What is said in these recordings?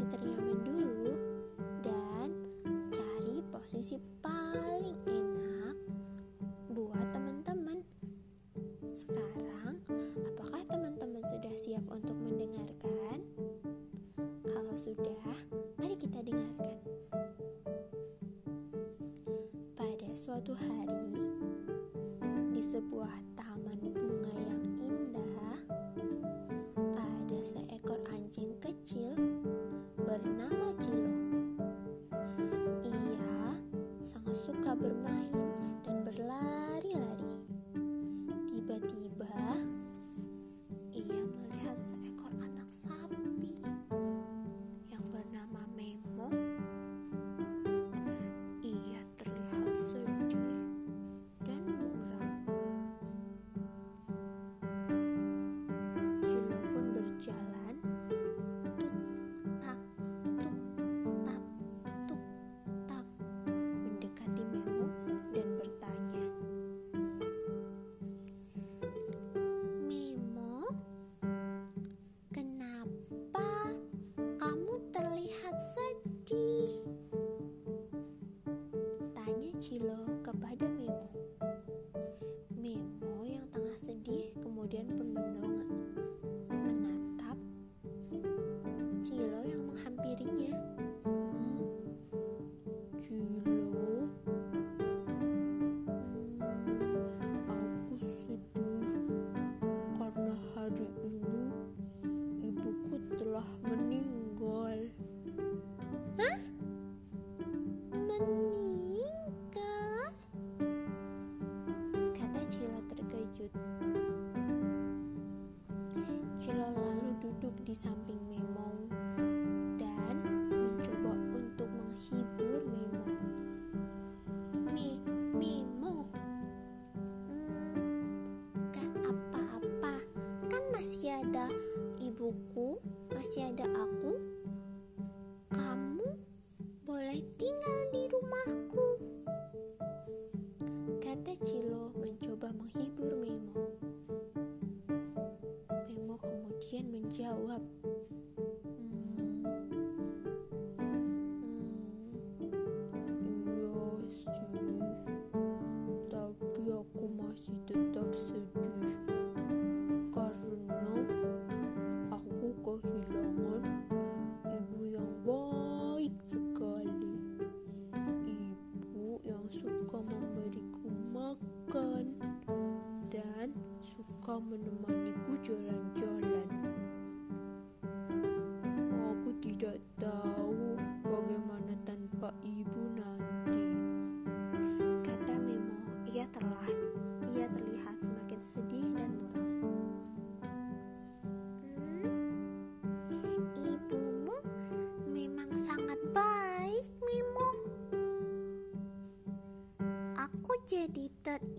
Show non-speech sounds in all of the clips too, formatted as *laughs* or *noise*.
posisi ternyaman dulu dan cari posisi paling enak buat teman-teman. Sekarang, apakah teman-teman sudah siap untuk mendengarkan? Kalau sudah, mari kita dengarkan. Pada suatu hari, di sebuah taman bunga yang bernama Cilo. Ia sangat suka bermain Meninggal? Kata Cilo terkejut. Cilo lalu duduk di samping Memong dan mencoba untuk menghibur Memong. Mi, Memo, hmm, gak apa-apa, kan masih ada ibuku, masih ada aku. Masih tetap sedih karena aku kehilangan ibu yang baik sekali. Ibu yang suka memberiku makan dan suka menemaniku jalan-jalan.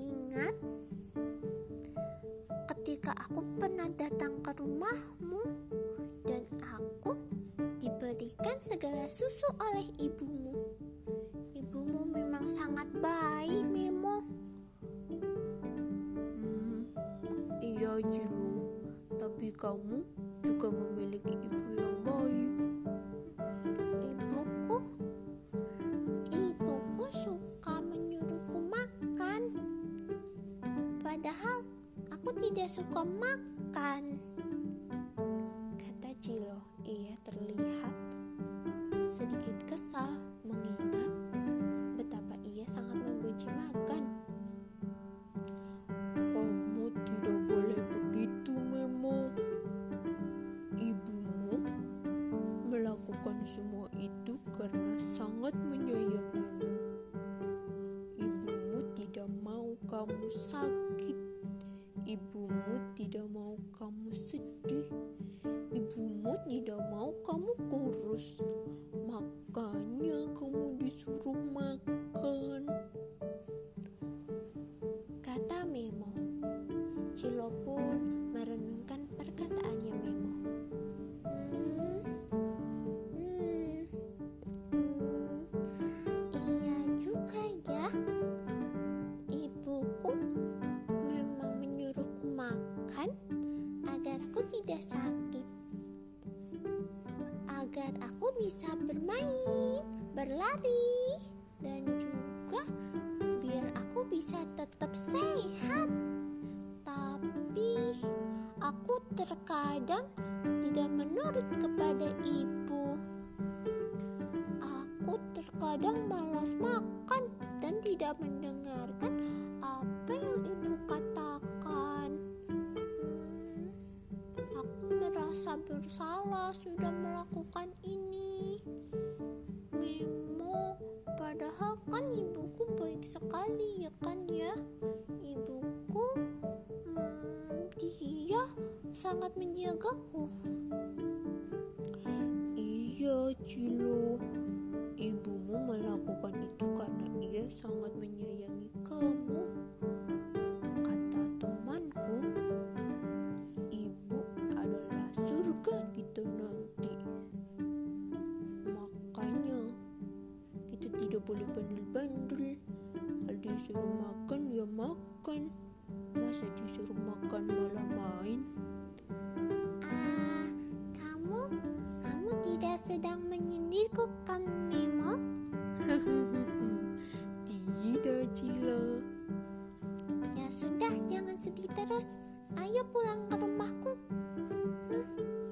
Teringat ketika aku pernah datang ke rumahmu dan aku diberikan segala susu oleh ibumu. Ibumu memang sangat baik, Memo. Hmm, iya, Jilo. Tapi kamu juga memiliki tidak suka makan. Kata Cilo, ia terlihat sedikit kesal mengingat betapa ia sangat membenci makan. Kamu tidak boleh begitu, Memo. Ibumu melakukan semua itu karena sangat menyayangimu. Ibumu tidak mau kamu sakit. Ibumu tidak mau kamu sedih. Ibumu tidak mau kamu kurus. Makanya kamu disuruh makan. Aku tidak sakit. Agar aku bisa bermain, berlari, dan juga biar aku bisa tetap sehat. Tapi aku terkadang tidak menurut kepada ibu. Aku terkadang malas makan dan tidak mendengarkan apa yang ibu katakan. Bersalah sudah melakukan ini. Memo, padahal kan ibuku baik sekali ya kan ya. Ibuku, hmm, dia sangat menjagaku. Iya, Cilo. Ibumu melakukan itu karena ia sangat menyayangi kamu. Boleh bandel-bandel. Kalau disuruh makan, ya makan. Masa disuruh makan malah main? Ah, kamu, kamu tidak sedang menyindirku kan, Memo? *laughs* Tidak, Cila. Ya sudah, jangan sedih terus. Ayo pulang ke rumahku. Hmm,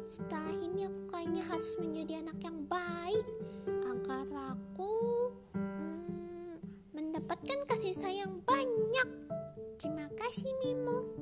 setelah ini aku kayaknya harus menjadi anak yang baik agar aku sayang banyak. Terima kasih, Mimo.